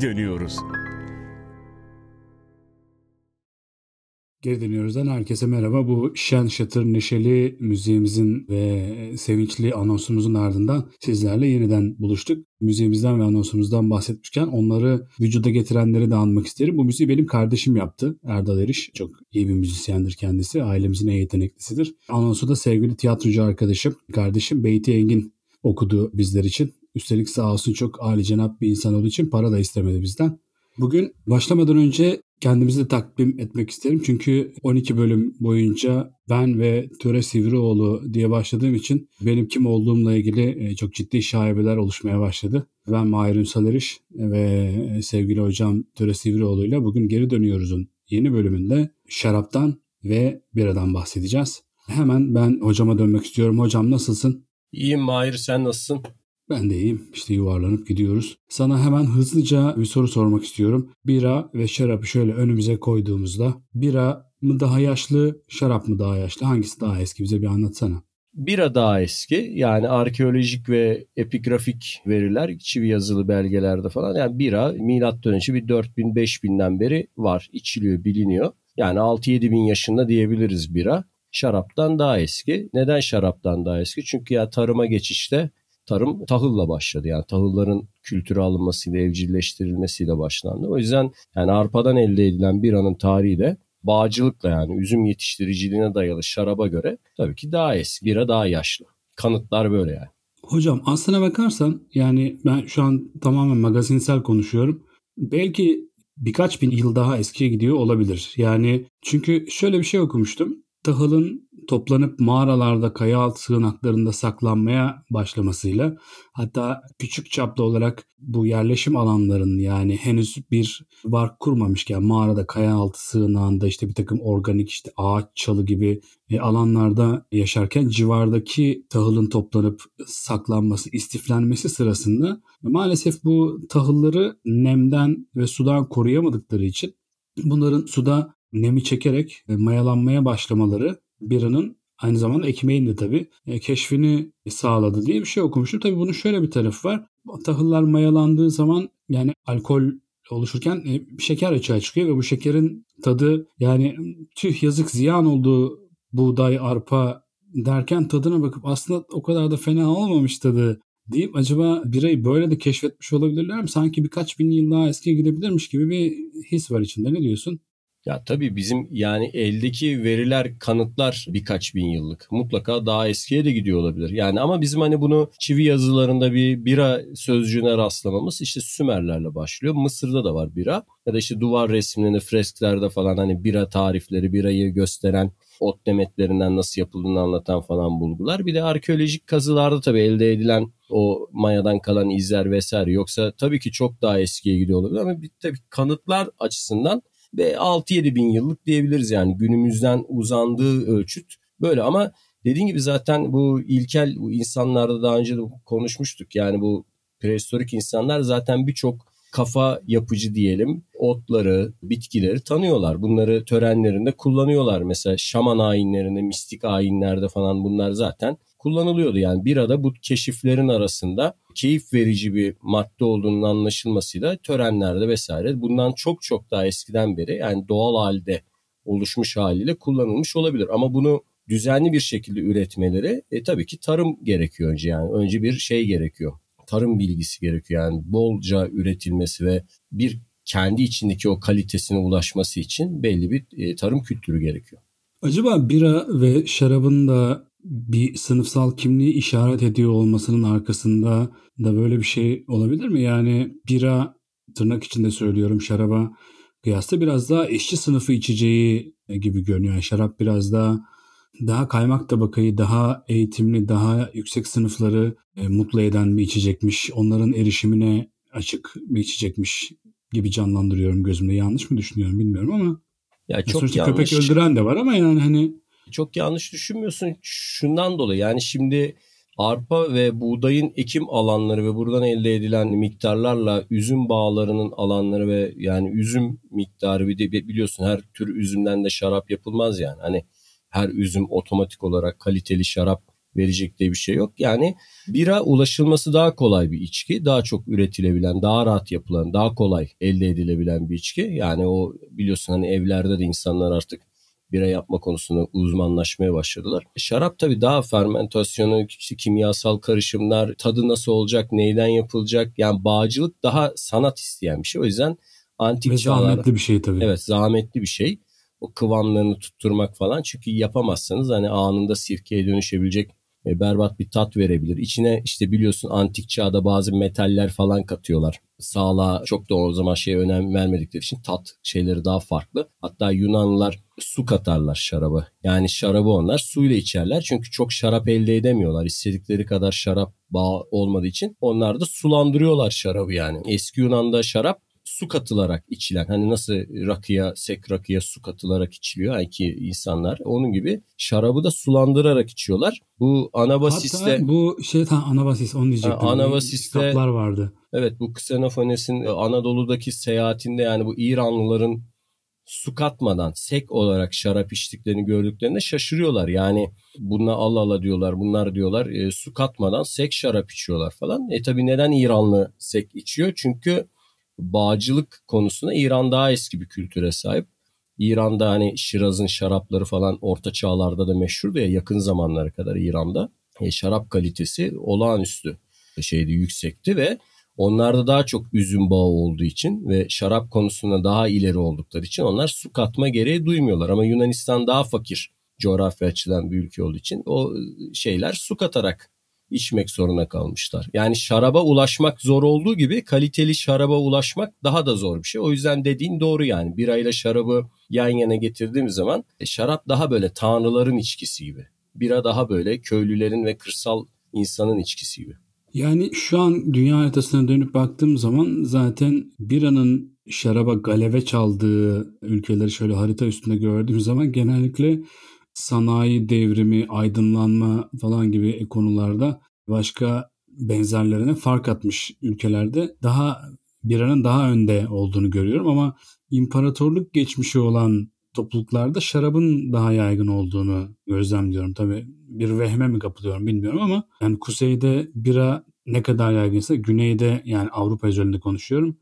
geri dönüyoruz. Geri dönüyoruzdan herkese merhaba. Bu şen şatır neşeli müziğimizin ve sevinçli anonsumuzun ardından sizlerle yeniden buluştuk. Müziğimizden ve anonsumuzdan bahsetmişken onları vücuda getirenleri de anmak isterim. Bu müziği benim kardeşim yaptı. Erdal Eriş. Çok iyi bir müzisyendir kendisi. Ailemizin en yeteneklisidir. Anonsu da sevgili tiyatrocu arkadaşım, kardeşim Beyti Engin okudu bizler için. Üstelik sağ olsun çok cenap bir insan olduğu için para da istemedi bizden. Bugün başlamadan önce kendimizi de takdim etmek isterim. Çünkü 12 bölüm boyunca ben ve Töre Sivrioğlu diye başladığım için benim kim olduğumla ilgili e, çok ciddi şaibeler oluşmaya başladı. Ben Mahir Ünsal Eriş ve e, sevgili hocam Töre Sivrioğlu ile bugün geri dönüyoruz'un yeni bölümünde şaraptan ve biradan bahsedeceğiz. Hemen ben hocama dönmek istiyorum. Hocam nasılsın? İyiyim Mahir sen nasılsın? Ben de iyiyim. İşte yuvarlanıp gidiyoruz. Sana hemen hızlıca bir soru sormak istiyorum. Bira ve şarabı şöyle önümüze koyduğumuzda bira mı daha yaşlı, şarap mı daha yaşlı? Hangisi daha eski? Bize bir anlatsana. Bira daha eski. Yani arkeolojik ve epigrafik veriler, çivi yazılı belgelerde falan. Yani bira milattan önce bir 4000 5000'den beri var. içiliyor, biliniyor. Yani 6-7 bin yaşında diyebiliriz bira. Şaraptan daha eski. Neden şaraptan daha eski? Çünkü ya tarıma geçişte tarım tahılla başladı. Yani tahılların kültüre alınmasıyla, evcilleştirilmesiyle başlandı. O yüzden yani arpadan elde edilen bir anın tarihi de bağcılıkla yani üzüm yetiştiriciliğine dayalı şaraba göre tabii ki daha eski, bira daha yaşlı. Kanıtlar böyle yani. Hocam aslına bakarsan yani ben şu an tamamen magazinsel konuşuyorum. Belki birkaç bin yıl daha eskiye gidiyor olabilir. Yani çünkü şöyle bir şey okumuştum. Tahılın toplanıp mağaralarda kaya sığınaklarında saklanmaya başlamasıyla hatta küçük çaplı olarak bu yerleşim alanlarının yani henüz bir bark kurmamışken mağarada kaya altı sığınağında işte bir takım organik işte ağaç çalı gibi e, alanlarda yaşarken civardaki tahılın toplanıp saklanması, istiflenmesi sırasında maalesef bu tahılları nemden ve sudan koruyamadıkları için bunların suda nemi çekerek e, mayalanmaya başlamaları biranın aynı zamanda ekmeğin de tabii e, keşfini sağladı diye bir şey okumuştum. Tabii bunun şöyle bir tarafı var. Tahıllar mayalandığı zaman yani alkol oluşurken e, şeker açığa çıkıyor ve bu şekerin tadı yani tüh yazık ziyan olduğu buğday, arpa derken tadına bakıp aslında o kadar da fena olmamış tadı deyip acaba birayı böyle de keşfetmiş olabilirler mi? Sanki birkaç bin yıl daha eskiye gidebilirmiş gibi bir his var içinde. Ne diyorsun? Ya tabii bizim yani eldeki veriler, kanıtlar birkaç bin yıllık. Mutlaka daha eskiye de gidiyor olabilir. Yani ama bizim hani bunu çivi yazılarında bir bira sözcüğüne rastlamamız işte Sümerlerle başlıyor. Mısır'da da var bira. Ya da işte duvar resimlerinde, fresklerde falan hani bira tarifleri, birayı gösteren ot demetlerinden nasıl yapıldığını anlatan falan bulgular. Bir de arkeolojik kazılarda tabii elde edilen o mayadan kalan izler vesaire. Yoksa tabii ki çok daha eskiye gidiyor olabilir ama bir, tabii kanıtlar açısından ve 6-7 bin yıllık diyebiliriz yani günümüzden uzandığı ölçüt böyle ama dediğim gibi zaten bu ilkel bu insanlarda daha önce de konuşmuştuk yani bu prehistorik insanlar zaten birçok kafa yapıcı diyelim otları, bitkileri tanıyorlar. Bunları törenlerinde kullanıyorlar. Mesela şaman ayinlerinde, mistik ayinlerde falan bunlar zaten kullanılıyordu. Yani bir ada bu keşiflerin arasında keyif verici bir madde olduğunun anlaşılmasıyla törenlerde vesaire bundan çok çok daha eskiden beri yani doğal halde oluşmuş haliyle kullanılmış olabilir. Ama bunu düzenli bir şekilde üretmeleri e, tabii ki tarım gerekiyor önce yani. Önce bir şey gerekiyor. Tarım bilgisi gerekiyor yani bolca üretilmesi ve bir kendi içindeki o kalitesine ulaşması için belli bir e, tarım kültürü gerekiyor. Acaba bira ve şarabın da bir sınıfsal kimliği işaret ediyor olmasının arkasında da böyle bir şey olabilir mi? Yani bira tırnak içinde söylüyorum şaraba kıyasla biraz daha eşçi sınıfı içeceği gibi görünüyor. Yani şarap biraz daha daha kaymak tabakayı, daha eğitimli, daha yüksek sınıfları e, mutlu eden bir içecekmiş. Onların erişimine açık bir içecekmiş gibi canlandırıyorum gözümde. Yanlış mı düşünüyorum bilmiyorum ama. Ya çok sonuçta yanlış. köpek öldüren de var ama yani hani çok yanlış düşünmüyorsun şundan dolayı. Yani şimdi arpa ve buğdayın ekim alanları ve buradan elde edilen miktarlarla üzüm bağlarının alanları ve yani üzüm miktarı bir de biliyorsun her tür üzümden de şarap yapılmaz yani. Hani her üzüm otomatik olarak kaliteli şarap verecek diye bir şey yok. Yani bira ulaşılması daha kolay bir içki. Daha çok üretilebilen, daha rahat yapılan, daha kolay elde edilebilen bir içki. Yani o biliyorsun hani evlerde de insanlar artık bira yapma konusunda uzmanlaşmaya başladılar. Şarap tabii daha fermentasyonu, kimyasal karışımlar, tadı nasıl olacak, neyden yapılacak. Yani bağcılık daha sanat isteyen bir şey. O yüzden antik Ve çağlar... zahmetli bir şey tabii. Evet zahmetli bir şey. O kıvamlarını tutturmak falan. Çünkü yapamazsanız hani anında sirkeye dönüşebilecek e, berbat bir tat verebilir. İçine işte biliyorsun antik çağda bazı metaller falan katıyorlar. Sağlığa çok da o zaman şey önem vermedikleri için tat şeyleri daha farklı. Hatta Yunanlılar su katarlar şaraba. Yani şarabı onlar suyla içerler. Çünkü çok şarap elde edemiyorlar. İstedikleri kadar şarap bağ olmadığı için onlar da sulandırıyorlar şarabı yani. Eski Yunan'da şarap su katılarak içilen hani nasıl rakıya sek rakıya su katılarak içiliyor ki insanlar onun gibi şarabı da sulandırarak içiyorlar. Bu Anabasis'te Hatta bu şey tam Anabasis onu diyecektim. Anabasis'te- kitaplar vardı. evet bu Xenofanes'in Anadolu'daki seyahatinde yani bu İranlıların su katmadan sek olarak şarap içtiklerini gördüklerinde şaşırıyorlar. Yani bunlar Allah Allah diyorlar bunlar diyorlar e, su katmadan sek şarap içiyorlar falan. E tabi neden İranlı sek içiyor? Çünkü bağcılık konusunda İran daha eski bir kültüre sahip. İran'da hani Şiraz'ın şarapları falan orta çağlarda da meşhurdu ya yakın zamanlara kadar İran'da. E, şarap kalitesi olağanüstü şeydi yüksekti ve onlarda daha çok üzüm bağı olduğu için ve şarap konusunda daha ileri oldukları için onlar su katma gereği duymuyorlar. Ama Yunanistan daha fakir coğrafya açıdan bir ülke olduğu için o şeyler su katarak içmek zorunda kalmışlar. Yani şaraba ulaşmak zor olduğu gibi kaliteli şaraba ulaşmak daha da zor bir şey. O yüzden dediğin doğru yani birayla şarabı yan yana getirdiğimiz zaman e, şarap daha böyle tanrıların içkisi gibi. Bira daha böyle köylülerin ve kırsal insanın içkisi gibi. Yani şu an dünya haritasına dönüp baktığım zaman zaten biranın şaraba galeve çaldığı ülkeleri şöyle harita üstünde gördüğüm zaman genellikle sanayi devrimi, aydınlanma falan gibi konularda başka benzerlerine fark atmış ülkelerde daha biranın daha önde olduğunu görüyorum ama imparatorluk geçmişi olan topluluklarda şarabın daha yaygın olduğunu gözlemliyorum. Tabii bir vehme mi kapılıyorum bilmiyorum ama yani kuzeyde bira ne kadar yaygınsa güneyde yani Avrupa üzerinde konuşuyorum.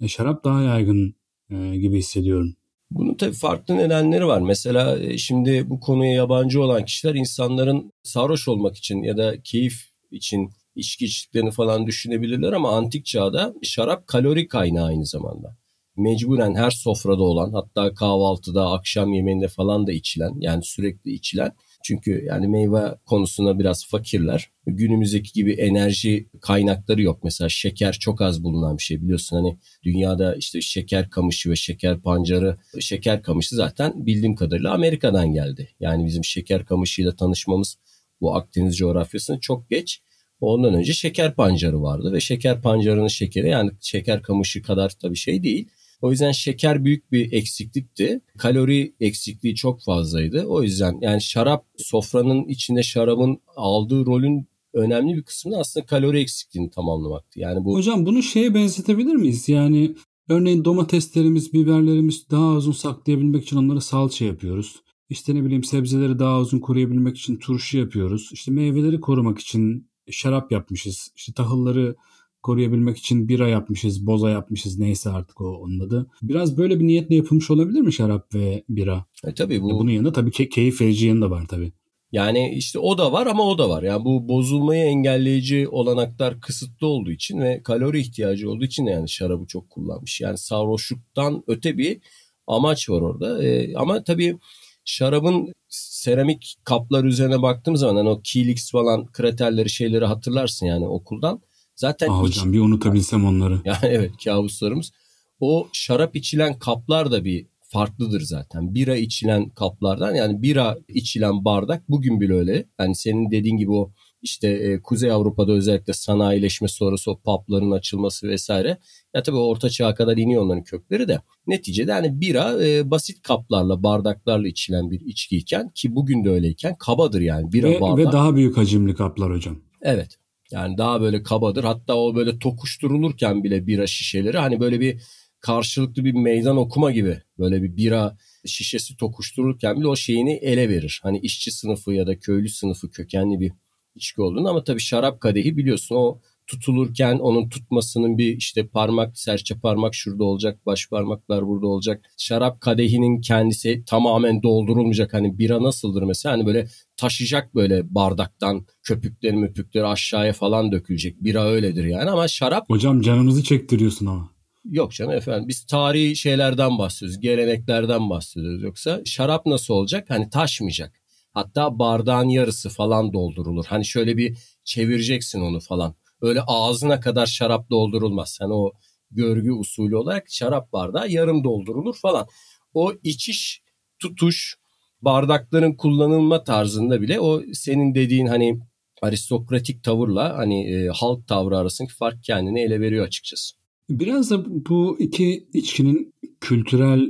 E, şarap daha yaygın e, gibi hissediyorum. Bunun tabii farklı nedenleri var. Mesela e, şimdi bu konuya yabancı olan kişiler insanların sarhoş olmak için ya da keyif için içki içtiklerini falan düşünebilirler ama antik çağda şarap kalori kaynağı aynı zamanda. Mecburen her sofrada olan hatta kahvaltıda, akşam yemeğinde falan da içilen yani sürekli içilen çünkü yani meyve konusunda biraz fakirler. Günümüzdeki gibi enerji kaynakları yok. Mesela şeker çok az bulunan bir şey biliyorsun. Hani dünyada işte şeker kamışı ve şeker pancarı. Şeker kamışı zaten bildiğim kadarıyla Amerika'dan geldi. Yani bizim şeker kamışıyla tanışmamız bu Akdeniz coğrafyasında çok geç. Ondan önce şeker pancarı vardı ve şeker pancarının şekeri yani şeker kamışı kadar tabii şey değil. O yüzden şeker büyük bir eksiklikti. Kalori eksikliği çok fazlaydı. O yüzden yani şarap sofranın içinde şarabın aldığı rolün önemli bir kısmı aslında kalori eksikliğini tamamlamaktı. Yani bu Hocam bunu şeye benzetebilir miyiz? Yani örneğin domateslerimiz, biberlerimiz daha uzun saklayabilmek için onları salça yapıyoruz. İşte ne bileyim sebzeleri daha uzun koruyabilmek için turşu yapıyoruz. İşte meyveleri korumak için şarap yapmışız. İşte tahılları koruyabilmek için bira yapmışız, boza yapmışız neyse artık o onun adı. Biraz böyle bir niyetle yapılmış olabilir mi şarap ve bira? e, tabii bu Ya bunun yanında tabii ki keyif verici yanı da var tabii. Yani işte o da var ama o da var. Yani bu bozulmayı engelleyici olanaklar kısıtlı olduğu için ve kalori ihtiyacı olduğu için yani şarabı çok kullanmış. Yani sarhoşluktan öte bir amaç var orada. Ee, ama tabii şarabın seramik kaplar üzerine baktığımız zaman hani o Kilix falan kraterleri şeyleri hatırlarsın yani okuldan. Zaten Aa, iç- hocam bir unutabilsem onları. yani evet kabuslarımız. O şarap içilen kaplar da bir farklıdır zaten. Bira içilen kaplardan yani bira içilen bardak bugün bile öyle. Yani senin dediğin gibi o işte e, Kuzey Avrupa'da özellikle sanayileşme sonrası o pubların açılması vesaire. Ya tabii orta çağa kadar iniyor onların kökleri de. Neticede hani bira e, basit kaplarla bardaklarla içilen bir içkiyken ki bugün de öyleyken kabadır yani bira Ve, bardak. ve daha büyük hacimli kaplar hocam. Evet. Yani daha böyle kabadır. Hatta o böyle tokuşturulurken bile bira şişeleri hani böyle bir karşılıklı bir meydan okuma gibi böyle bir bira şişesi tokuştururken bile o şeyini ele verir. Hani işçi sınıfı ya da köylü sınıfı kökenli bir içki olduğunu ama tabii şarap kadehi biliyorsun o tutulurken onun tutmasının bir işte parmak serçe parmak şurada olacak baş parmaklar burada olacak. Şarap kadehinin kendisi tamamen doldurulmayacak hani bira nasıldır mesela hani böyle taşıyacak böyle bardaktan köpükleri müpükleri aşağıya falan dökülecek. Bira öyledir yani ama şarap... Hocam canımızı çektiriyorsun ama. Yok canım efendim biz tarihi şeylerden bahsediyoruz. Geleneklerden bahsediyoruz. Yoksa şarap nasıl olacak? Hani taşmayacak. Hatta bardağın yarısı falan doldurulur. Hani şöyle bir çevireceksin onu falan. Öyle ağzına kadar şarap doldurulmaz. Hani o görgü usulü olarak şarap bardağı yarım doldurulur falan. O içiş, tutuş, bardakların kullanılma tarzında bile o senin dediğin hani aristokratik tavırla hani e, halk tavrı arasındaki fark kendini ele veriyor açıkçası. Biraz da bu iki içkinin kültürel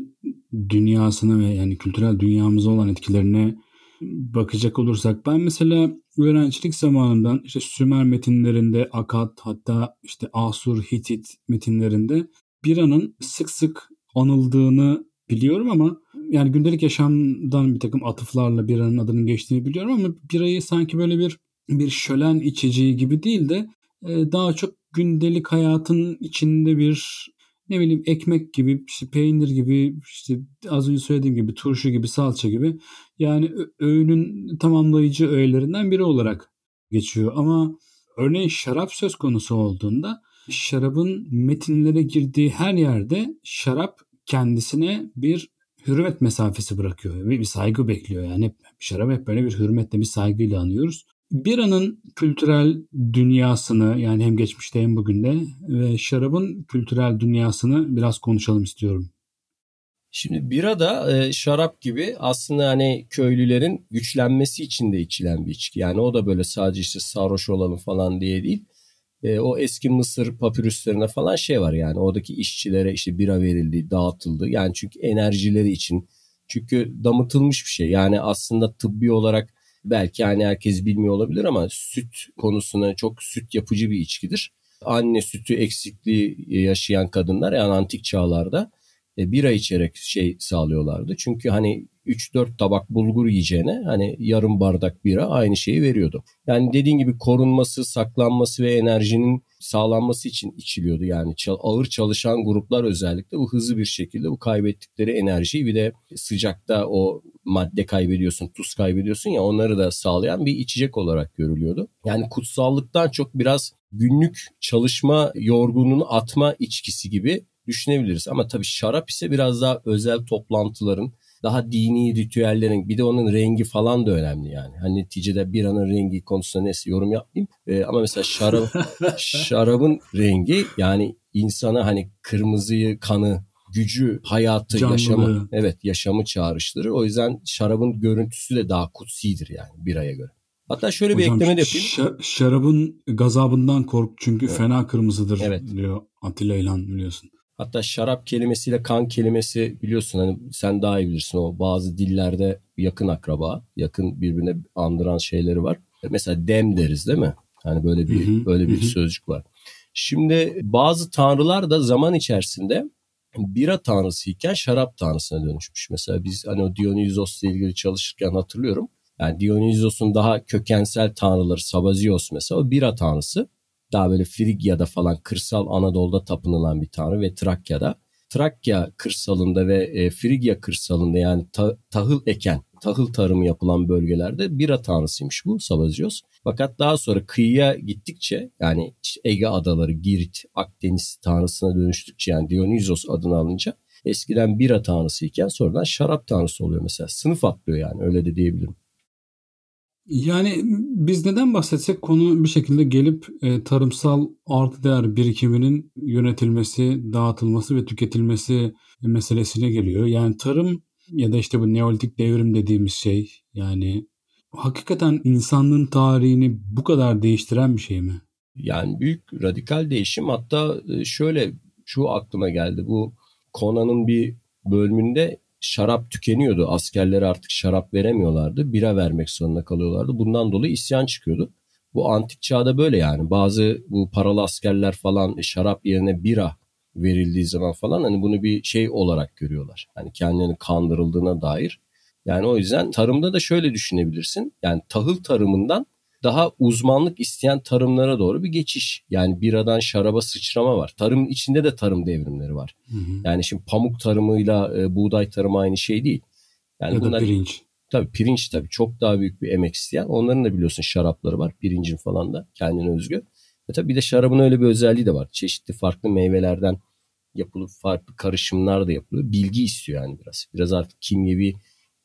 dünyasına ve yani kültürel dünyamıza olan etkilerine bakacak olursak ben mesela öğrencilik zamanından işte Sümer metinlerinde, Akad hatta işte Asur, Hitit metinlerinde biranın sık sık anıldığını biliyorum ama yani gündelik yaşamdan bir takım atıflarla biranın adının geçtiğini biliyorum ama birayı sanki böyle bir bir şölen içeceği gibi değil de e, daha çok gündelik hayatın içinde bir ne bileyim ekmek gibi, işte peynir gibi, işte az önce söylediğim gibi turşu gibi, salça gibi yani öğünün tamamlayıcı öğelerinden biri olarak geçiyor. Ama örneğin şarap söz konusu olduğunda şarabın metinlere girdiği her yerde şarap kendisine bir hürmet mesafesi bırakıyor ve bir saygı bekliyor. Yani hep, şarap hep böyle bir hürmetle bir saygıyla anıyoruz biranın kültürel dünyasını yani hem geçmişte hem bugün de ve şarabın kültürel dünyasını biraz konuşalım istiyorum. Şimdi bira da e, şarap gibi aslında hani köylülerin güçlenmesi için de içilen bir içki. Yani o da böyle sadece işte sarhoş olalım falan diye değil. E, o eski Mısır papürüslerine falan şey var yani oradaki işçilere işte bira verildi, dağıtıldı. Yani çünkü enerjileri için. Çünkü damıtılmış bir şey. Yani aslında tıbbi olarak Belki hani herkes bilmiyor olabilir ama süt konusuna çok süt yapıcı bir içkidir. Anne sütü eksikliği yaşayan kadınlar yani antik çağlarda e, bira içerek şey sağlıyorlardı. Çünkü hani 3-4 tabak bulgur yiyeceğine hani yarım bardak bira aynı şeyi veriyordu. Yani dediğin gibi korunması, saklanması ve enerjinin sağlanması için içiliyordu. Yani ağır çalışan gruplar özellikle bu hızlı bir şekilde bu kaybettikleri enerjiyi bir de sıcakta o madde kaybediyorsun, tuz kaybediyorsun ya onları da sağlayan bir içecek olarak görülüyordu. Yani kutsallıktan çok biraz günlük çalışma yorgunluğunu atma içkisi gibi düşünebiliriz. Ama tabii şarap ise biraz daha özel toplantıların, daha dini ritüellerin bir de onun rengi falan da önemli yani. Hani neticede biranın rengi konusunda neyse yorum yapmayayım. Ee, ama mesela şarap, şarabın rengi yani insana hani kırmızıyı, kanı, gücü, hayatı, Canlılığı. yaşamı, evet yaşamı çağrıştırır. O yüzden şarabın görüntüsü de daha kutsidir yani biraya göre. Hatta şöyle Hocam, bir ekleme de yapayım. Şarabın gazabından kork çünkü evet. fena kırmızıdır evet. diyor Atilla İlhan biliyorsun. Hatta şarap kelimesiyle kan kelimesi biliyorsun hani sen daha iyi bilirsin o bazı dillerde yakın akraba, yakın birbirine andıran şeyleri var. Mesela dem deriz değil mi? Hani böyle bir hı hı, böyle bir hı. sözcük var. Şimdi bazı tanrılar da zaman içerisinde bira tanrısıyken şarap tanrısına dönüşmüş. Mesela biz hani o Dionysos'la ilgili çalışırken hatırlıyorum. Yani Dionysos'un daha kökensel tanrıları Sabazios mesela o bira tanrısı daha böyle Frigya'da falan kırsal Anadolu'da tapınılan bir tanrı ve Trakya'da. Trakya kırsalında ve e, Frigya kırsalında yani ta, tahıl eken, tahıl tarımı yapılan bölgelerde bira tanrısıymış bu Sabazios. Fakat daha sonra kıyıya gittikçe yani Ege adaları, Girit, Akdeniz tanrısına dönüştükçe yani Dionysos adını alınca eskiden bira tanrısıyken sonradan şarap tanrısı oluyor mesela. Sınıf atlıyor yani öyle de diyebilirim. Yani biz neden bahsetsek konu bir şekilde gelip e, tarımsal artı değer birikiminin yönetilmesi, dağıtılması ve tüketilmesi meselesine geliyor. Yani tarım ya da işte bu neolitik devrim dediğimiz şey yani hakikaten insanlığın tarihini bu kadar değiştiren bir şey mi? Yani büyük radikal değişim hatta e, şöyle şu aklıma geldi bu Conan'ın bir bölümünde şarap tükeniyordu. Askerlere artık şarap veremiyorlardı. Bira vermek zorunda kalıyorlardı. Bundan dolayı isyan çıkıyordu. Bu antik çağda böyle yani. Bazı bu paralı askerler falan şarap yerine bira verildiği zaman falan hani bunu bir şey olarak görüyorlar. Hani kendilerinin kandırıldığına dair. Yani o yüzden tarımda da şöyle düşünebilirsin. Yani tahıl tarımından daha uzmanlık isteyen tarımlara doğru bir geçiş. Yani biradan şaraba sıçrama var. Tarım içinde de tarım devrimleri var. Hı hı. Yani şimdi pamuk tarımıyla e, buğday tarımı aynı şey değil. Yani ya bunlar, da pirinç. Tabii pirinç tabii çok daha büyük bir emek isteyen. Onların da biliyorsun şarapları var. Pirincin falan da kendine özgü. Ve tabii bir de şarabın öyle bir özelliği de var. Çeşitli farklı meyvelerden yapılıp farklı karışımlar da yapılıyor. Bilgi istiyor yani biraz. Biraz artık kimyevi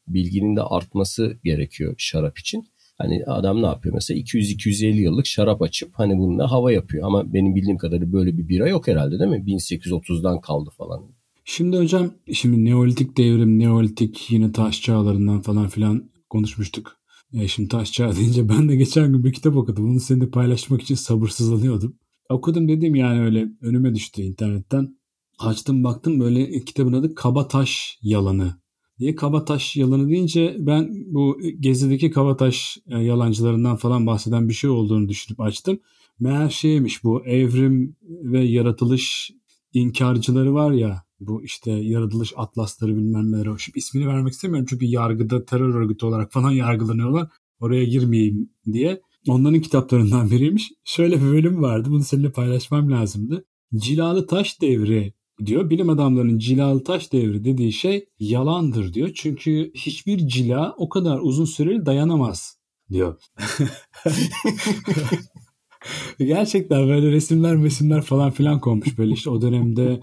bilginin de artması gerekiyor şarap için. Hani adam ne yapıyor mesela 200-250 yıllık şarap açıp hani bununla hava yapıyor. Ama benim bildiğim kadarıyla böyle bir bira yok herhalde değil mi? 1830'dan kaldı falan. Şimdi hocam şimdi Neolitik devrim, Neolitik yine taş çağlarından falan filan konuşmuştuk. E şimdi taş çağı deyince ben de geçen gün bir kitap okudum. Onu seninle paylaşmak için sabırsızlanıyordum. Okudum dedim yani öyle önüme düştü internetten. Açtım baktım böyle kitabın adı Kabataş Yalanı diye Kabataş yalanı deyince ben bu gezideki Kabataş e, yalancılarından falan bahseden bir şey olduğunu düşünüp açtım. Meğer şeymiş bu evrim ve yaratılış inkarcıları var ya bu işte yaratılış atlasları bilmem neler. Şimdi ismini vermek istemiyorum çünkü yargıda terör örgütü olarak falan yargılanıyorlar. Oraya girmeyeyim diye. Onların kitaplarından biriymiş. Şöyle bir bölüm vardı. Bunu seninle paylaşmam lazımdı. Cilalı Taş Devri diyor. Bilim adamlarının cilalı taş devri dediği şey yalandır diyor. Çünkü hiçbir cila o kadar uzun süreli dayanamaz diyor. Gerçekten böyle resimler resimler falan filan konmuş böyle işte o dönemde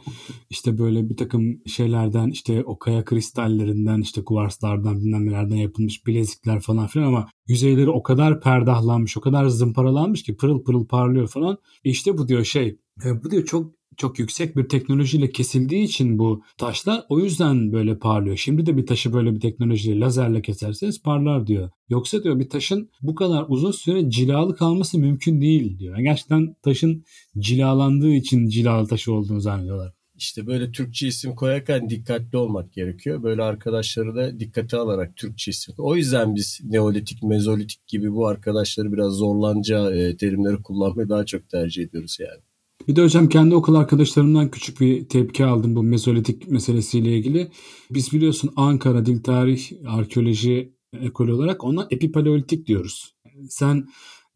işte böyle bir takım şeylerden işte o kaya kristallerinden işte kuvarslardan bilmem nelerden yapılmış bilezikler falan filan ama yüzeyleri o kadar perdahlanmış o kadar zımparalanmış ki pırıl pırıl parlıyor falan. İşte bu diyor şey e, bu diyor çok çok yüksek bir teknolojiyle kesildiği için bu taşlar o yüzden böyle parlıyor. Şimdi de bir taşı böyle bir teknolojiyle lazerle keserseniz parlar diyor. Yoksa diyor bir taşın bu kadar uzun süre cilalı kalması mümkün değil diyor. Yani gerçekten taşın cilalandığı için cilalı taşı olduğunu zannediyorlar. İşte böyle Türkçe isim koyarken dikkatli olmak gerekiyor. Böyle arkadaşları da dikkate alarak Türkçe isim. O yüzden biz Neolitik, Mezolitik gibi bu arkadaşları biraz zorlanca e, terimleri kullanmayı daha çok tercih ediyoruz yani. Bir de hocam kendi okul arkadaşlarımdan küçük bir tepki aldım bu mezolitik meselesiyle ilgili. Biz biliyorsun Ankara Dil Tarih Arkeoloji ekolü olarak ona epipaleolitik diyoruz. Sen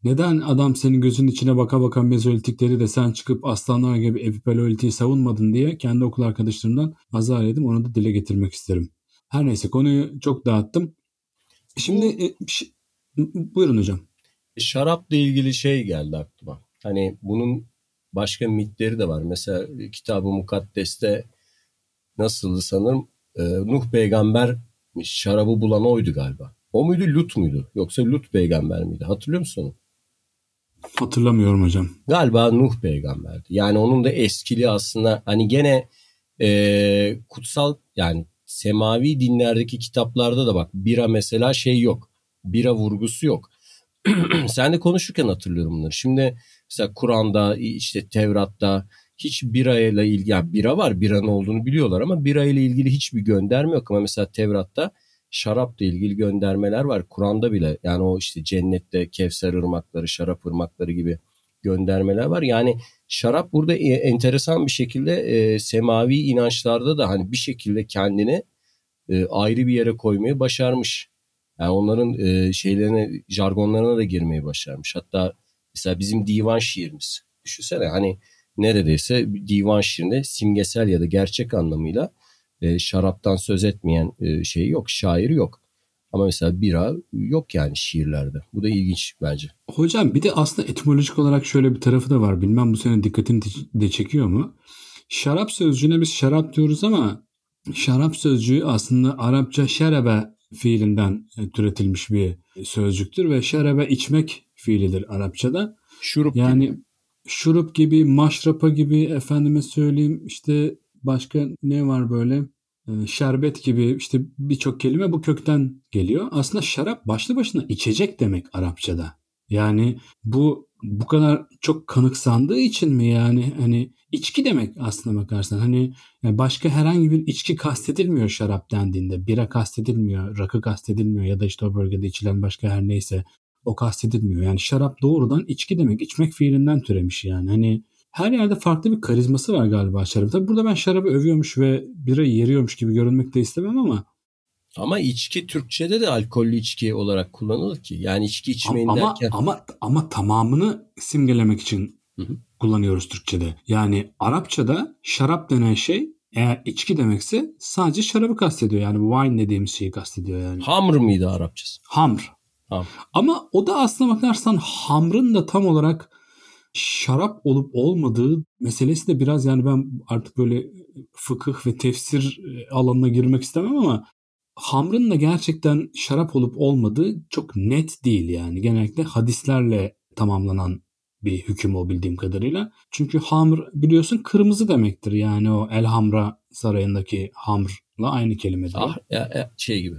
neden adam senin gözünün içine baka baka mezolitikleri de sen çıkıp aslanlar gibi epipaleolitiği savunmadın diye kendi okul arkadaşlarımdan azar yedim. Onu da dile getirmek isterim. Her neyse konuyu çok dağıttım. Şimdi e, şey, buyurun hocam. Şarapla ilgili şey geldi aklıma. Hani bunun başka mitleri de var. Mesela kitabı Mukaddes'te nasıldı sanırım? Ee, Nuh peygamber şarabı bulan oydu galiba. O muydu Lut muydu? Yoksa Lut peygamber miydi? Hatırlıyor musun onu? Hatırlamıyorum hocam. Galiba Nuh peygamberdi. Yani onun da eskili aslında hani gene e, kutsal yani semavi dinlerdeki kitaplarda da bak bira mesela şey yok. Bira vurgusu yok. Sen de konuşurken hatırlıyorum bunları. Şimdi Mesela Kur'an'da işte Tevrat'ta hiç bira ile ilgili yani bira var biranın olduğunu biliyorlar ama bira ile ilgili hiçbir gönderme yok ama mesela Tevrat'ta şarapla ilgili göndermeler var. Kur'an'da bile yani o işte cennette Kevser ırmakları, şarap ırmakları gibi göndermeler var. Yani şarap burada e, enteresan bir şekilde e, semavi inançlarda da hani bir şekilde kendini e, ayrı bir yere koymayı başarmış. Yani onların e, şeylerine, jargonlarına da girmeyi başarmış. Hatta Mesela bizim divan şiirimiz. Düşünsene hani neredeyse divan şiirinde simgesel ya da gerçek anlamıyla e, şaraptan söz etmeyen e, şey yok, şair yok. Ama mesela bira yok yani şiirlerde. Bu da ilginç bence. Hocam bir de aslında etimolojik olarak şöyle bir tarafı da var. Bilmem bu senin dikkatini de çekiyor mu? Şarap sözcüğüne biz şarap diyoruz ama şarap sözcüğü aslında Arapça şerebe fiilinden e, türetilmiş bir sözcüktür ve şerebe içmek fiilidir Arapçada. Şurup yani gibi. şurup gibi, maşrapa gibi efendime söyleyeyim işte başka ne var böyle? Ee, şerbet gibi işte birçok kelime bu kökten geliyor. Aslında şarap başlı başına içecek demek Arapçada. Yani bu bu kadar çok kanıksandığı için mi yani hani içki demek aslında bakarsan hani başka herhangi bir içki kastedilmiyor şarap dendiğinde bira kastedilmiyor rakı kastedilmiyor ya da işte o bölgede içilen başka her neyse o kastedilmiyor. Yani şarap doğrudan içki demek. içmek fiilinden türemiş yani. Hani her yerde farklı bir karizması var galiba şarabı. Tabi burada ben şarabı övüyormuş ve bira yeriyormuş gibi görünmek de istemem ama Ama içki Türkçe'de de alkollü içki olarak kullanılır ki. Yani içki içmeyin ama, derken. Ama, ama tamamını simgelemek için hı hı. kullanıyoruz Türkçe'de. Yani Arapça'da şarap denen şey eğer içki demekse sadece şarabı kastediyor. Yani wine dediğimiz şeyi kastediyor yani. Hamr mıydı Arapçası? Hamr. Hamr. Ama o da aslına bakarsan hamrın da tam olarak şarap olup olmadığı meselesi de biraz yani ben artık böyle fıkıh ve tefsir e, alanına girmek istemem ama hamrın da gerçekten şarap olup olmadığı çok net değil yani. Genellikle hadislerle tamamlanan bir hüküm o bildiğim kadarıyla. Çünkü hamr biliyorsun kırmızı demektir. Yani o El Hamra sarayındaki hamrla aynı kelimedir. Ah, ya, şey gibi.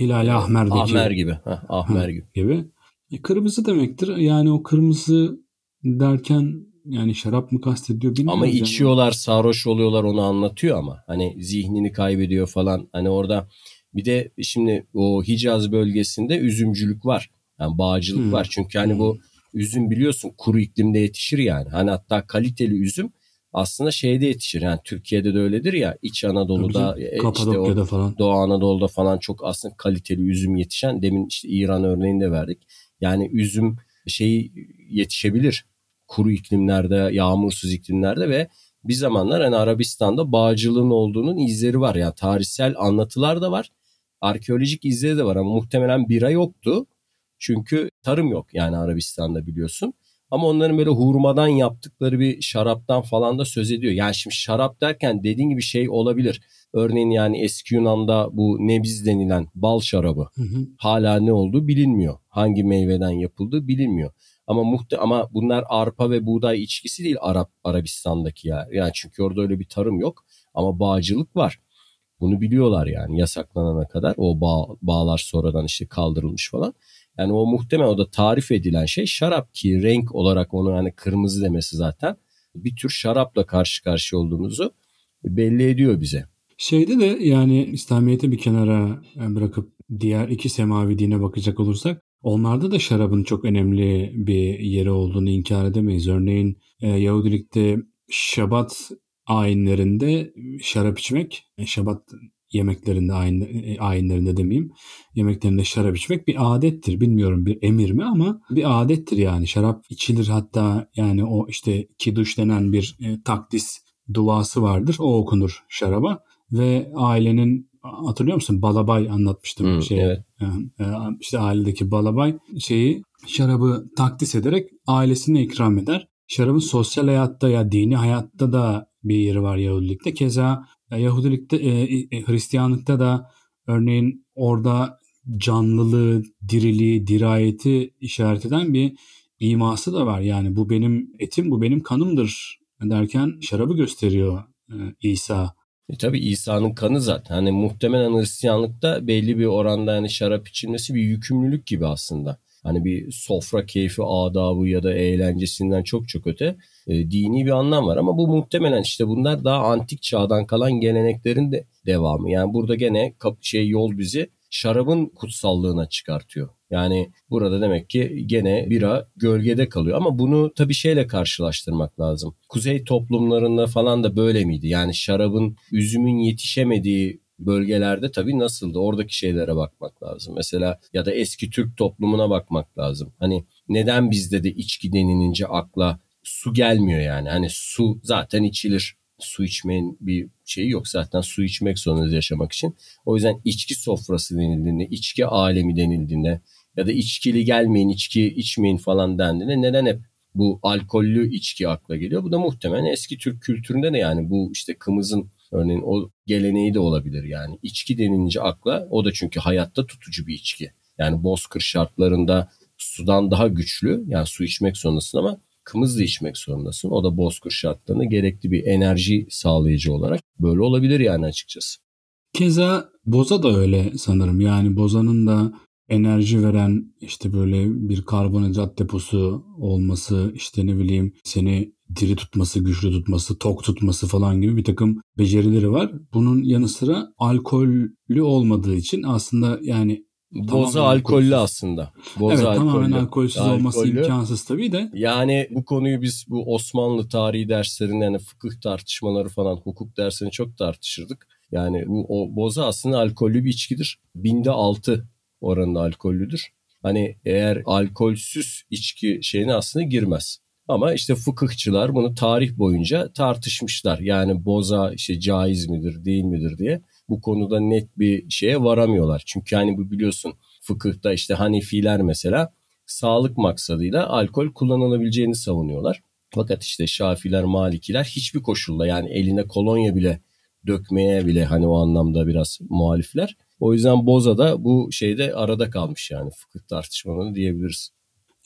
Hilal Ahmer'deki. Ahmer gibi. Heh, Ahmer gibi. gibi. E, kırmızı demektir. Yani o kırmızı derken yani şarap mı kastediyor bilmiyorum. Ama içiyorlar, sarhoş oluyorlar onu anlatıyor ama. Hani zihnini kaybediyor falan. Hani orada bir de şimdi o Hicaz bölgesinde üzümcülük var. Yani bağcılık hmm. var. Çünkü hani hmm. bu üzüm biliyorsun kuru iklimde yetişir yani. Hani hatta kaliteli üzüm aslında şeyde yetişir. Yani Türkiye'de de öyledir ya İç Anadolu'da e, işte o falan. Doğu Anadolu'da falan çok aslında kaliteli üzüm yetişen demin işte İran örneğini de verdik. Yani üzüm şey yetişebilir kuru iklimlerde, yağmursuz iklimlerde ve bir zamanlar hani Arabistan'da bağcılığın olduğunun izleri var. Yani tarihsel anlatılar da var. Arkeolojik izleri de var ama muhtemelen bira yoktu. Çünkü tarım yok yani Arabistan'da biliyorsun. Ama onların böyle hurmadan yaptıkları bir şaraptan falan da söz ediyor. Yani şimdi şarap derken dediğin gibi şey olabilir. Örneğin yani eski Yunan'da bu nebiz denilen bal şarabı hı hı. hala ne olduğu bilinmiyor. Hangi meyveden yapıldığı bilinmiyor. Ama muhte ama bunlar arpa ve buğday içkisi değil Arap Arabistan'daki ya. Yani çünkü orada öyle bir tarım yok ama bağcılık var. Bunu biliyorlar yani yasaklanana kadar. O bağ, bağlar sonradan işte kaldırılmış falan. Yani o muhtemel o da tarif edilen şey şarap ki renk olarak onu yani kırmızı demesi zaten bir tür şarapla karşı karşıya olduğumuzu belli ediyor bize. Şeyde de yani İslamiyet'i bir kenara bırakıp diğer iki semavi dine bakacak olursak onlarda da şarabın çok önemli bir yeri olduğunu inkar edemeyiz. Örneğin e, Yahudilikte Şabat ayinlerinde şarap içmek, e, Şabat yemeklerinde ayin, e, ayinlerinde demeyeyim yemeklerinde şarap içmek bir adettir. Bilmiyorum bir emir mi ama bir adettir yani. Şarap içilir hatta yani o işte kiduş denen bir e, takdis duası vardır. O okunur şaraba ve ailenin hatırlıyor musun? Balabay anlatmıştım. Hmm, şey, evet. E, işte ailedeki balabay şeyi şarabı takdis ederek ailesine ikram eder. Şarabın sosyal hayatta ya dini hayatta da bir yeri var Yahudilikte. Keza Yahudilikte, e, e, Hristiyanlıkta da örneğin orada canlılığı, diriliği, dirayeti işaret eden bir iması da var. Yani bu benim etim, bu benim kanımdır derken şarabı gösteriyor e, İsa. E tabi İsa'nın kanı zaten. Hani muhtemelen Hristiyanlıkta belli bir oranda yani şarap içilmesi bir yükümlülük gibi aslında. Hani bir sofra keyfi adabı ya da eğlencesinden çok çok öte e, dini bir anlam var. Ama bu muhtemelen işte bunlar daha antik çağdan kalan geleneklerin de devamı. Yani burada gene şey yol bizi şarabın kutsallığına çıkartıyor. Yani burada demek ki gene bira gölgede kalıyor ama bunu tabii şeyle karşılaştırmak lazım. Kuzey toplumlarında falan da böyle miydi? Yani şarabın üzümün yetişemediği bölgelerde tabii nasıldı? Oradaki şeylere bakmak lazım. Mesela ya da eski Türk toplumuna bakmak lazım. Hani neden bizde de içki denilince akla su gelmiyor yani. Hani su zaten içilir. Su içmeyin bir şeyi yok zaten su içmek zorundayız yaşamak için. O yüzden içki sofrası denildiğinde, içki alemi denildiğinde ya da içkili gelmeyin, içki içmeyin falan dendiğinde neden hep bu alkollü içki akla geliyor? Bu da muhtemelen eski Türk kültüründe de yani bu işte kımızın örneğin o geleneği de olabilir yani. içki denilince akla o da çünkü hayatta tutucu bir içki. Yani bozkır şartlarında sudan daha güçlü yani su içmek zorundasın ama kımız da içmek zorundasın. O da bozkır şartlarında gerekli bir enerji sağlayıcı olarak böyle olabilir yani açıkçası. Keza boza da öyle sanırım. Yani bozanın da enerji veren işte böyle bir karbonhidrat deposu olması işte ne bileyim seni diri tutması, güçlü tutması, tok tutması falan gibi bir takım becerileri var. Bunun yanı sıra alkollü olmadığı için aslında yani Boza alkollü aslında. Boza evet alkollü. tamamen alkolsüz alkollü. olması imkansız tabii de. Yani bu konuyu biz bu Osmanlı tarihi derslerinde yani fıkıh tartışmaları falan hukuk derslerini çok tartışırdık. Yani bu o boza aslında alkollü bir içkidir. Binde altı oranında alkollüdür. Hani eğer alkolsüz içki şeyine aslında girmez. Ama işte fıkıhçılar bunu tarih boyunca tartışmışlar. Yani boza işte caiz midir değil midir diye. Bu konuda net bir şeye varamıyorlar. Çünkü hani bu biliyorsun fıkıhta işte Hanefiler mesela sağlık maksadıyla alkol kullanılabileceğini savunuyorlar. Fakat işte Şafiler, Malikiler hiçbir koşulda yani eline kolonya bile dökmeye bile hani o anlamda biraz muhalifler. O yüzden Boza da bu şeyde arada kalmış yani fıkıh tartışmalarını diyebiliriz.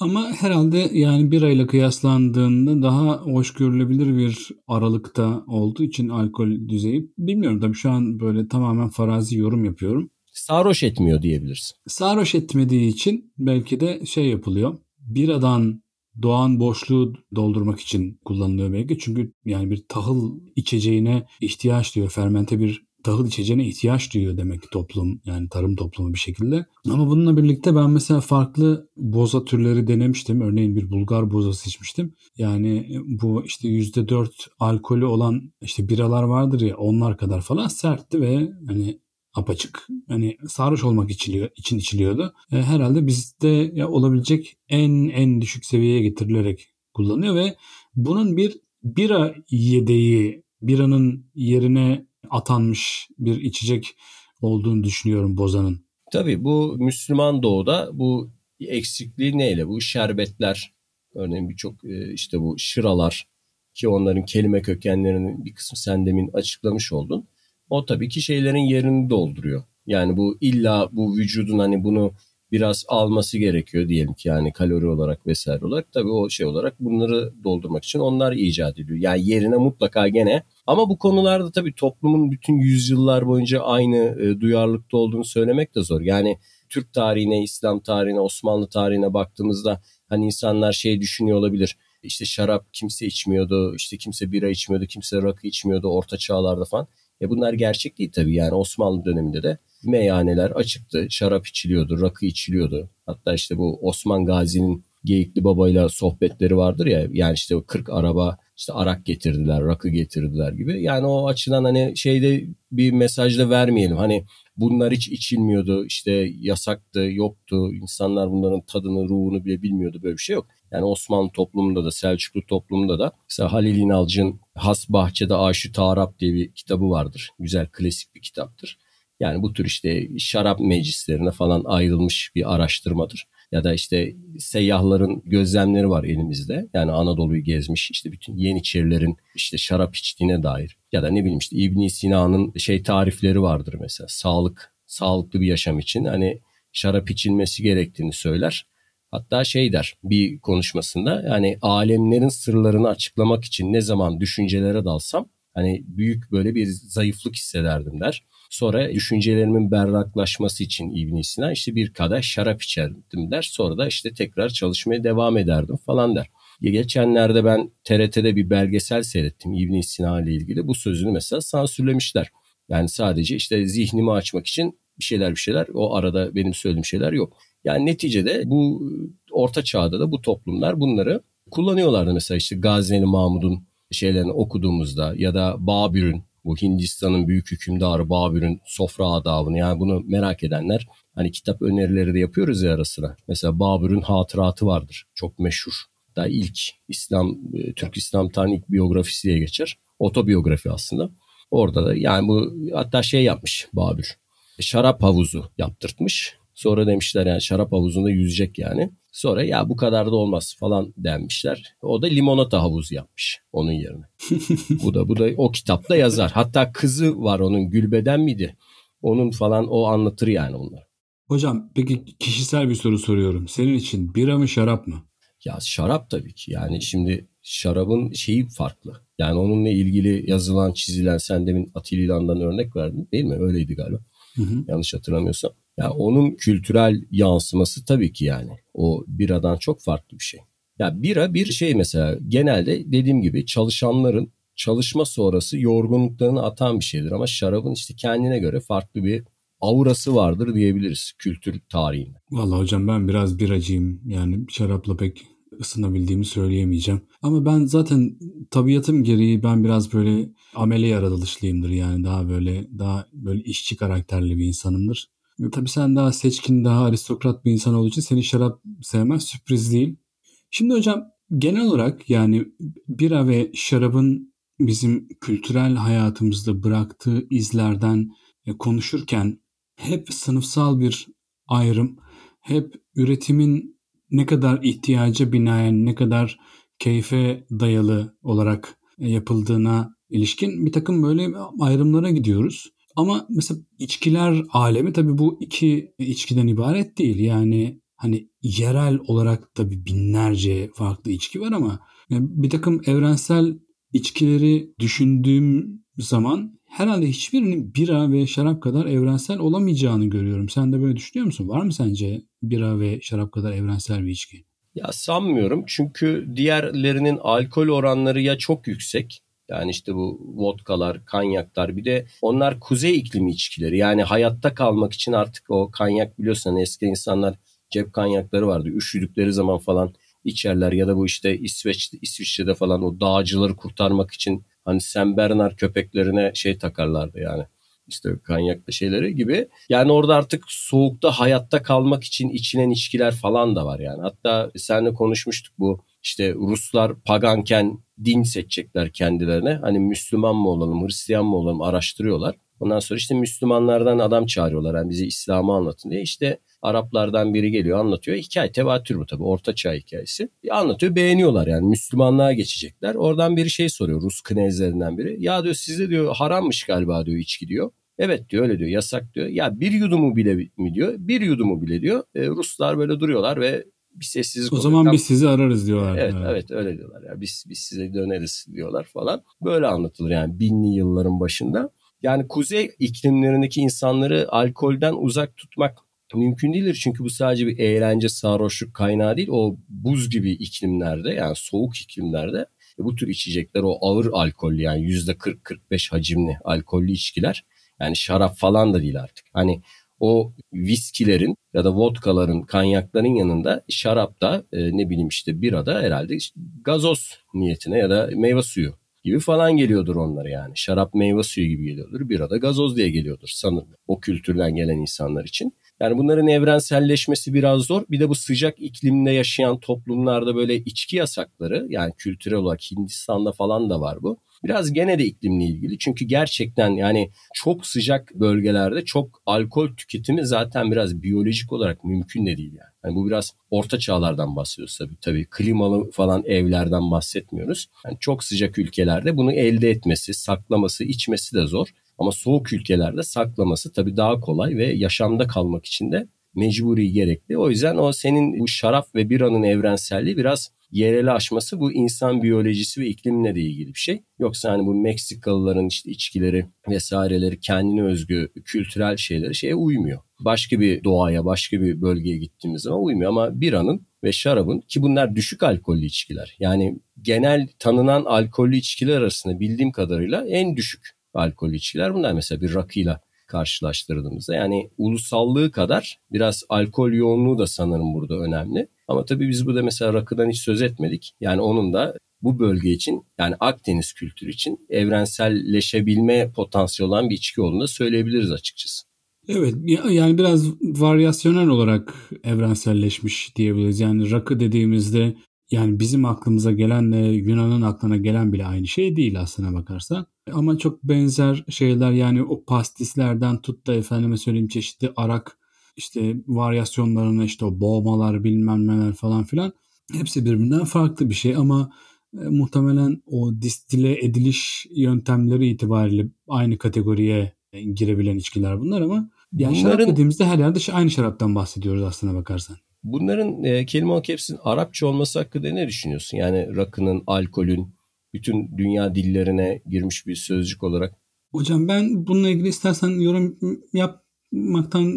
Ama herhalde yani bir ayla kıyaslandığında daha hoş görülebilir bir aralıkta olduğu için alkol düzeyi. Bilmiyorum tabii şu an böyle tamamen farazi yorum yapıyorum. Sarhoş etmiyor diyebiliriz. Sarhoş etmediği için belki de şey yapılıyor. Biradan doğan boşluğu doldurmak için kullanılıyor belki. Çünkü yani bir tahıl içeceğine ihtiyaç diyor. Fermente bir tahıl içeceğine ihtiyaç duyuyor demek ki toplum yani tarım toplumu bir şekilde. Ama bununla birlikte ben mesela farklı boza türleri denemiştim. Örneğin bir Bulgar bozası içmiştim. Yani bu işte %4 alkolü olan işte biralar vardır ya onlar kadar falan sertti ve hani apaçık. Hani sarhoş olmak içiliyor, için içiliyordu. E, herhalde bizde ya olabilecek en en düşük seviyeye getirilerek kullanıyor ve bunun bir bira yedeği, biranın yerine atanmış bir içecek olduğunu düşünüyorum bozanın. Tabii bu Müslüman doğuda bu eksikliği neyle? Bu şerbetler, örneğin birçok e, işte bu şıralar ki onların kelime kökenlerinin bir kısmı sen demin açıklamış oldun. O tabii ki şeylerin yerini dolduruyor. Yani bu illa bu vücudun hani bunu biraz alması gerekiyor diyelim ki yani kalori olarak vesaire olarak. Tabii o şey olarak bunları doldurmak için onlar icat ediliyor. Yani yerine mutlaka gene ama bu konularda tabii toplumun bütün yüzyıllar boyunca aynı e, duyarlılıkta olduğunu söylemek de zor. Yani Türk tarihine, İslam tarihine, Osmanlı tarihine baktığımızda hani insanlar şey düşünüyor olabilir. İşte şarap kimse içmiyordu, işte kimse bira içmiyordu, kimse rakı içmiyordu orta çağlarda falan. E bunlar gerçek değil tabii yani Osmanlı döneminde de meyhaneler açıktı. Şarap içiliyordu, rakı içiliyordu. Hatta işte bu Osman Gazi'nin Geyikli Baba'yla sohbetleri vardır ya yani işte o 40 araba işte arak getirdiler, rakı getirdiler gibi. Yani o açıdan hani şeyde bir mesaj da vermeyelim. Hani bunlar hiç içilmiyordu, işte yasaktı, yoktu. İnsanlar bunların tadını, ruhunu bile bilmiyordu. Böyle bir şey yok. Yani Osmanlı toplumunda da, Selçuklu toplumunda da mesela Halil İnalcı'nın Has Bahçede Aşı Tarap diye bir kitabı vardır. Güzel, klasik bir kitaptır. Yani bu tür işte şarap meclislerine falan ayrılmış bir araştırmadır. Ya da işte seyyahların gözlemleri var elimizde. Yani Anadolu'yu gezmiş işte bütün Yeniçerilerin işte şarap içtiğine dair. Ya da ne bileyim işte İbn Sina'nın şey tarifleri vardır mesela. Sağlık, sağlıklı bir yaşam için hani şarap içilmesi gerektiğini söyler. Hatta şey der bir konuşmasında yani alemlerin sırlarını açıklamak için ne zaman düşüncelere dalsam hani büyük böyle bir zayıflık hissederdim der. Sonra düşüncelerimin berraklaşması için İbn Sina işte bir kadeh şarap içerdim der. Sonra da işte tekrar çalışmaya devam ederdim falan der. Geçenlerde ben TRT'de bir belgesel seyrettim İbn Sina ile ilgili. Bu sözünü mesela sansürlemişler. Yani sadece işte zihnimi açmak için bir şeyler bir şeyler o arada benim söylediğim şeyler yok. Yani neticede bu orta çağda da bu toplumlar bunları kullanıyorlardı. Mesela işte Gazneli Mahmud'un şeylerini okuduğumuzda ya da Babür'ün bu Hindistan'ın büyük hükümdarı Babür'ün sofra adabını yani bunu merak edenler hani kitap önerileri de yapıyoruz ya ara sıra. Mesela Babür'ün hatıratı vardır. Çok meşhur. Daha ilk İslam, e, Türk İslam tarihinin ilk biyografisi diye geçer. Otobiyografi aslında. Orada da yani bu hatta şey yapmış Babür. Şarap havuzu yaptırtmış. Sonra demişler yani şarap havuzunda yüzecek yani. Sonra ya bu kadar da olmaz falan denmişler. O da limonata havuzu yapmış onun yerine. bu da bu da o kitapta yazar. Hatta kızı var onun Gülbeden miydi? Onun falan o anlatır yani onları. Hocam peki kişisel bir soru soruyorum. Senin için bira mı şarap mı? Ya şarap tabii ki. Yani şimdi şarabın şeyi farklı. Yani onunla ilgili yazılan, çizilen sen demin Atilla İlhan'dan örnek verdin değil mi? Öyleydi galiba. Hı hı. Yanlış hatırlamıyorsam. Ya onun kültürel yansıması tabii ki yani. O biradan çok farklı bir şey. Ya bira bir şey mesela genelde dediğim gibi çalışanların çalışma sonrası yorgunluklarını atan bir şeydir ama şarabın işte kendine göre farklı bir aurası vardır diyebiliriz kültür tarihinde. Vallahi hocam ben biraz biracıyım. Yani şarapla pek ısınabildiğimi söyleyemeyeceğim. Ama ben zaten tabiatım gereği ben biraz böyle amele yaratılışlıyımdır yani daha böyle daha böyle işçi karakterli bir insanımdır. Tabii sen daha seçkin, daha aristokrat bir insan olduğu için seni şarap sevmez sürpriz değil. Şimdi hocam genel olarak yani bira ve şarabın bizim kültürel hayatımızda bıraktığı izlerden e, konuşurken hep sınıfsal bir ayrım, hep üretimin ne kadar ihtiyaca binaen, ne kadar keyfe dayalı olarak e, yapıldığına ilişkin bir takım böyle ayrımlara gidiyoruz. Ama mesela içkiler alemi tabii bu iki içkiden ibaret değil. Yani hani yerel olarak tabii binlerce farklı içki var ama bir takım evrensel içkileri düşündüğüm zaman herhalde hiçbirinin bira ve şarap kadar evrensel olamayacağını görüyorum. Sen de böyle düşünüyor musun? Var mı sence bira ve şarap kadar evrensel bir içki? Ya sanmıyorum çünkü diğerlerinin alkol oranları ya çok yüksek yani işte bu vodkalar, kanyaklar bir de onlar kuzey iklimi içkileri. Yani hayatta kalmak için artık o kanyak biliyorsun hani eski insanlar cep kanyakları vardı. Üşüdükleri zaman falan içerler ya da bu işte İsveç İsviçre'de falan o dağcıları kurtarmak için hani Sen Bernard köpeklerine şey takarlardı yani işte kanyaklı şeyleri gibi. Yani orada artık soğukta hayatta kalmak için içilen içkiler falan da var yani. Hatta seninle konuşmuştuk bu işte Ruslar paganken din seçecekler kendilerine. Hani Müslüman mı olalım, Hristiyan mı olalım araştırıyorlar. Ondan sonra işte Müslümanlardan adam çağırıyorlar. Yani bize İslam'ı anlatın diye. İşte Araplardan biri geliyor anlatıyor. Hikaye tevatür bu tabii. Orta çağ hikayesi. Anlatıyor beğeniyorlar yani. Müslümanlığa geçecekler. Oradan biri şey soruyor. Rus knezlerinden biri. Ya diyor sizde diyor harammış galiba diyor içki diyor. Evet diyor öyle diyor yasak diyor. Ya bir yudumu bile mi diyor. Bir yudumu bile diyor. E, Ruslar böyle duruyorlar ve bir sessizlik O oluyor. zaman Tam, biz sizi ararız diyorlar. Evet yani. evet öyle diyorlar. Ya biz biz size döneriz diyorlar falan. Böyle anlatılır yani binli yılların başında. Yani kuzey iklimlerindeki insanları alkolden uzak tutmak mümkün değildir. Çünkü bu sadece bir eğlence, sarhoşluk kaynağı değil. O buz gibi iklimlerde yani soğuk iklimlerde bu tür içecekler o ağır alkollü yani %40-45 hacimli alkollü içkiler yani şarap falan da değil artık. Hani o viskilerin ya da vodkaların, kanyakların yanında şarap da e, ne bileyim işte birada herhalde işte gazoz niyetine ya da meyve suyu gibi falan geliyordur onlar yani. Şarap meyve suyu gibi geliyordur. Birada gazoz diye geliyordur sanırım o kültürden gelen insanlar için. Yani bunların evrenselleşmesi biraz zor. Bir de bu sıcak iklimde yaşayan toplumlarda böyle içki yasakları yani kültürel olarak Hindistan'da falan da var bu. Biraz gene de iklimle ilgili. Çünkü gerçekten yani çok sıcak bölgelerde çok alkol tüketimi zaten biraz biyolojik olarak mümkün de değil yani. yani bu biraz orta çağlardan bahsediyoruz tabii. Tabii klimalı falan evlerden bahsetmiyoruz. Yani çok sıcak ülkelerde bunu elde etmesi, saklaması, içmesi de zor. Ama soğuk ülkelerde saklaması tabii daha kolay ve yaşamda kalmak için de mecburi gerekli. O yüzden o senin bu şarap ve biranın evrenselliği biraz yereli aşması bu insan biyolojisi ve iklimle de ilgili bir şey. Yoksa hani bu Meksikalıların işte içkileri vesaireleri kendine özgü kültürel şeyleri şeye uymuyor. Başka bir doğaya, başka bir bölgeye gittiğimiz zaman uymuyor ama biranın ve şarabın ki bunlar düşük alkollü içkiler. Yani genel tanınan alkollü içkiler arasında bildiğim kadarıyla en düşük alkollü içkiler bunlar. Mesela bir rakıyla karşılaştırdığımızda yani ulusallığı kadar biraz alkol yoğunluğu da sanırım burada önemli. Ama tabii biz burada mesela rakıdan hiç söz etmedik. Yani onun da bu bölge için yani Akdeniz kültürü için evrenselleşebilme potansiyeli olan bir içki olduğunu da söyleyebiliriz açıkçası. Evet yani biraz varyasyonel olarak evrenselleşmiş diyebiliriz. Yani rakı dediğimizde yani bizim aklımıza gelenle Yunan'ın aklına gelen bile aynı şey değil aslına bakarsan. Ama çok benzer şeyler yani o pastislerden tut da efendime söyleyeyim çeşitli arak işte varyasyonlarına işte o boğmalar bilmem neler falan filan hepsi birbirinden farklı bir şey ama e, muhtemelen o distile ediliş yöntemleri itibariyle aynı kategoriye e, girebilen içkiler bunlar ama yani Bunların... şarap dediğimizde her yerde aynı şaraptan bahsediyoruz aslına bakarsan. Bunların e, kelime olarak hepsinin Arapça olması hakkında ne düşünüyorsun? Yani rakının, alkolün bütün dünya dillerine girmiş bir sözcük olarak. Hocam ben bununla ilgili istersen yorum yapmaktan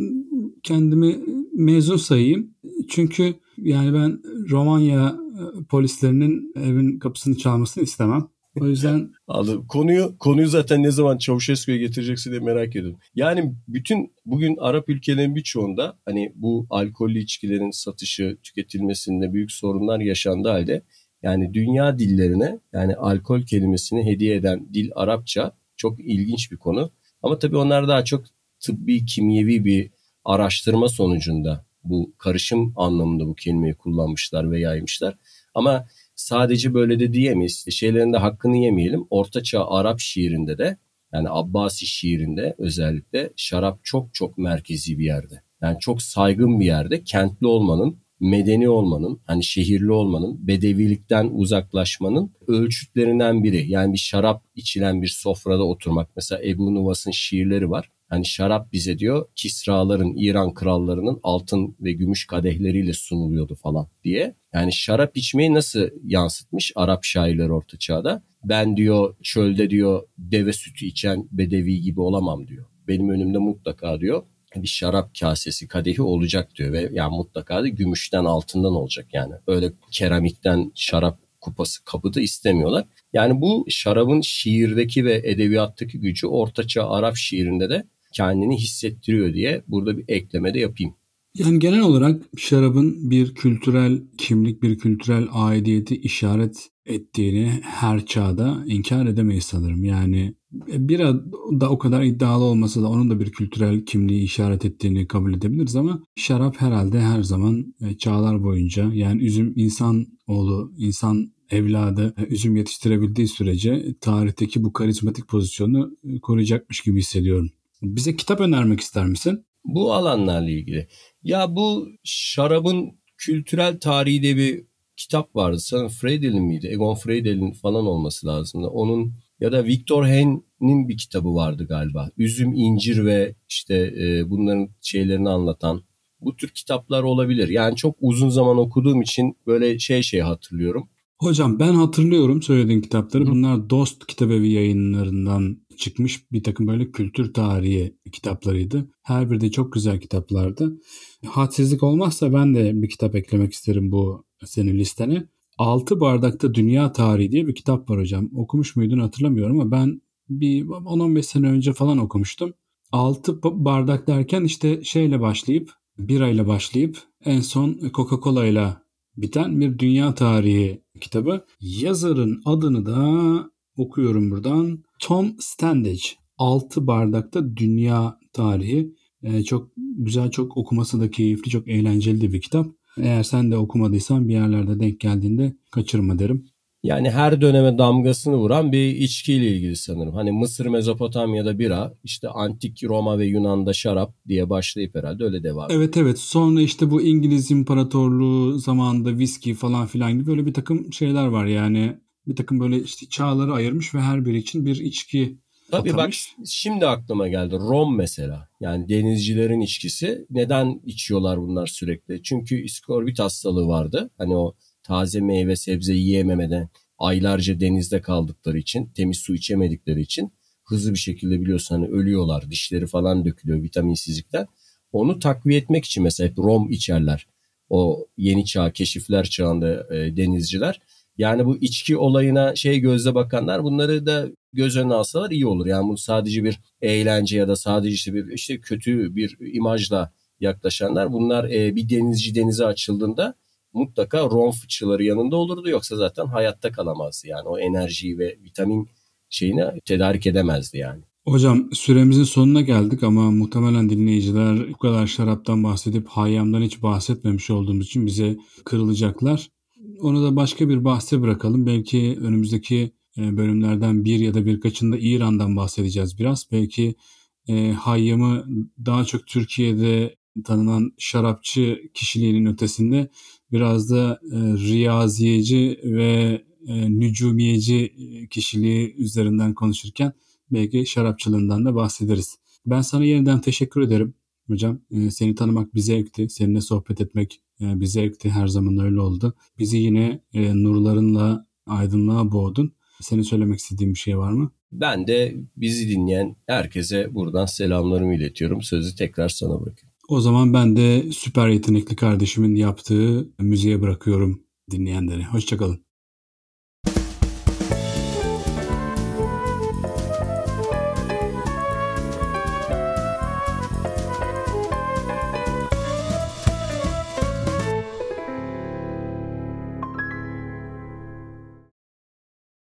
kendimi mezun sayayım. Çünkü yani ben Romanya e, polislerinin evin kapısını çalmasını istemem. O yüzden Aldım. Konuyu konuyu zaten ne zaman Çavuşescu'ya getireceksin diye merak ediyorum. Yani bütün bugün Arap ülkelerin birçoğunda hani bu alkollü içkilerin satışı, tüketilmesinde büyük sorunlar yaşandığı halde yani dünya dillerine yani alkol kelimesini hediye eden dil Arapça çok ilginç bir konu. Ama tabii onlar daha çok tıbbi, kimyevi bir araştırma sonucunda bu karışım anlamında bu kelimeyi kullanmışlar ve yaymışlar. Ama sadece böyle de diyemeyiz. Şeylerin de hakkını yemeyelim. Ortaçağ Arap şiirinde de yani Abbasi şiirinde özellikle şarap çok çok merkezi bir yerde. Yani çok saygın bir yerde kentli olmanın, medeni olmanın, hani şehirli olmanın, bedevilikten uzaklaşmanın ölçütlerinden biri. Yani bir şarap içilen bir sofrada oturmak. Mesela Ebu Nuvas'ın şiirleri var. Hani şarap bize diyor Kisraların, İran krallarının altın ve gümüş kadehleriyle sunuluyordu falan diye. Yani şarap içmeyi nasıl yansıtmış Arap şairler orta çağda? Ben diyor çölde diyor deve sütü içen bedevi gibi olamam diyor. Benim önümde mutlaka diyor bir şarap kasesi kadehi olacak diyor ve yani mutlaka da gümüşten altından olacak yani. Öyle keramikten şarap kupası kabı da istemiyorlar. Yani bu şarabın şiirdeki ve edebiyattaki gücü ortaçağ Arap şiirinde de kendini hissettiriyor diye burada bir ekleme de yapayım. Yani genel olarak şarabın bir kültürel kimlik, bir kültürel aidiyeti işaret ettiğini her çağda inkar edemeyiz sanırım. Yani bir da o kadar iddialı olmasa da onun da bir kültürel kimliği işaret ettiğini kabul edebiliriz ama şarap herhalde her zaman e, çağlar boyunca yani üzüm insan oğlu, insan evladı e, üzüm yetiştirebildiği sürece tarihteki bu karizmatik pozisyonu e, koruyacakmış gibi hissediyorum. Bize kitap önermek ister misin? Bu alanlarla ilgili. Ya bu şarabın kültürel tarihi de bir kitap vardı. Sanırım Friedel'in miydi? Egon Friedel'in falan olması lazımdı. Onun ya da Victor Hen'in bir kitabı vardı galiba. Üzüm, incir ve işte e, bunların şeylerini anlatan bu tür kitaplar olabilir. Yani çok uzun zaman okuduğum için böyle şey şey hatırlıyorum. Hocam ben hatırlıyorum söylediğin kitapları. Bunlar Dost Kitabevi yayınlarından çıkmış bir takım böyle kültür tarihi kitaplarıydı. Her biri de çok güzel kitaplardı. Hadsizlik olmazsa ben de bir kitap eklemek isterim bu senin listene. Altı Bardakta Dünya Tarihi diye bir kitap var hocam. Okumuş muydun hatırlamıyorum ama ben bir 10-15 sene önce falan okumuştum. Altı bardak derken işte şeyle başlayıp birayla başlayıp en son Coca-Cola ile biten bir dünya tarihi kitabı. Yazarın adını da okuyorum buradan. Tom Standage. Altı bardakta dünya tarihi. Ee, çok güzel, çok okuması da keyifli, çok eğlenceli bir kitap. Eğer sen de okumadıysan bir yerlerde denk geldiğinde kaçırma derim. Yani her döneme damgasını vuran bir içkiyle ilgili sanırım. Hani Mısır, Mezopotamya'da bira, işte antik Roma ve Yunan'da şarap diye başlayıp herhalde öyle devam ediyor. Evet evet. Sonra işte bu İngiliz İmparatorluğu zamanında viski falan filan gibi böyle bir takım şeyler var yani. Bir takım böyle işte çağları ayırmış ve her biri için bir içki Tabii atamış. bak şimdi aklıma geldi. Rom mesela. Yani denizcilerin içkisi. Neden içiyorlar bunlar sürekli? Çünkü iskorbit hastalığı vardı. Hani o taze meyve sebze yiyememeden aylarca denizde kaldıkları için, temiz su içemedikleri için hızlı bir şekilde biliyorsun hani ölüyorlar. Dişleri falan dökülüyor vitaminsizlikten. Onu takviye etmek için mesela hep rom içerler. O yeni çağ, keşifler çağında e, denizciler. Yani bu içki olayına şey gözle bakanlar bunları da göz önüne alsalar iyi olur. Yani bu sadece bir eğlence ya da sadece işte bir işte kötü bir imajla yaklaşanlar bunlar e, bir denizci denize açıldığında mutlaka rom fıçıları yanında olurdu yoksa zaten hayatta kalamazdı. Yani o enerjiyi ve vitamin şeyini tedarik edemezdi yani. Hocam süremizin sonuna geldik ama muhtemelen dinleyiciler bu kadar şaraptan bahsedip hayyamdan hiç bahsetmemiş olduğumuz için bize kırılacaklar. Onu da başka bir bahse bırakalım. Belki önümüzdeki bölümlerden bir ya da birkaçında İran'dan bahsedeceğiz biraz. Belki e, Hayyam'ı daha çok Türkiye'de tanınan şarapçı kişiliğinin ötesinde biraz da e, riyaziyeci ve e, nücumiyeci e, kişiliği üzerinden konuşurken belki şarapçılığından da bahsederiz. Ben sana yeniden teşekkür ederim hocam. E, seni tanımak bir zevkti. Seninle sohbet etmek e, bir zevkti. Her zaman öyle oldu. Bizi yine e, nurlarınla aydınlığa boğdun. Senin söylemek istediğin bir şey var mı? Ben de bizi dinleyen herkese buradan selamlarımı iletiyorum. Sözü tekrar sana bırakıyorum. O zaman ben de süper yetenekli kardeşimin yaptığı müziğe bırakıyorum dinleyenleri. Hoşçakalın.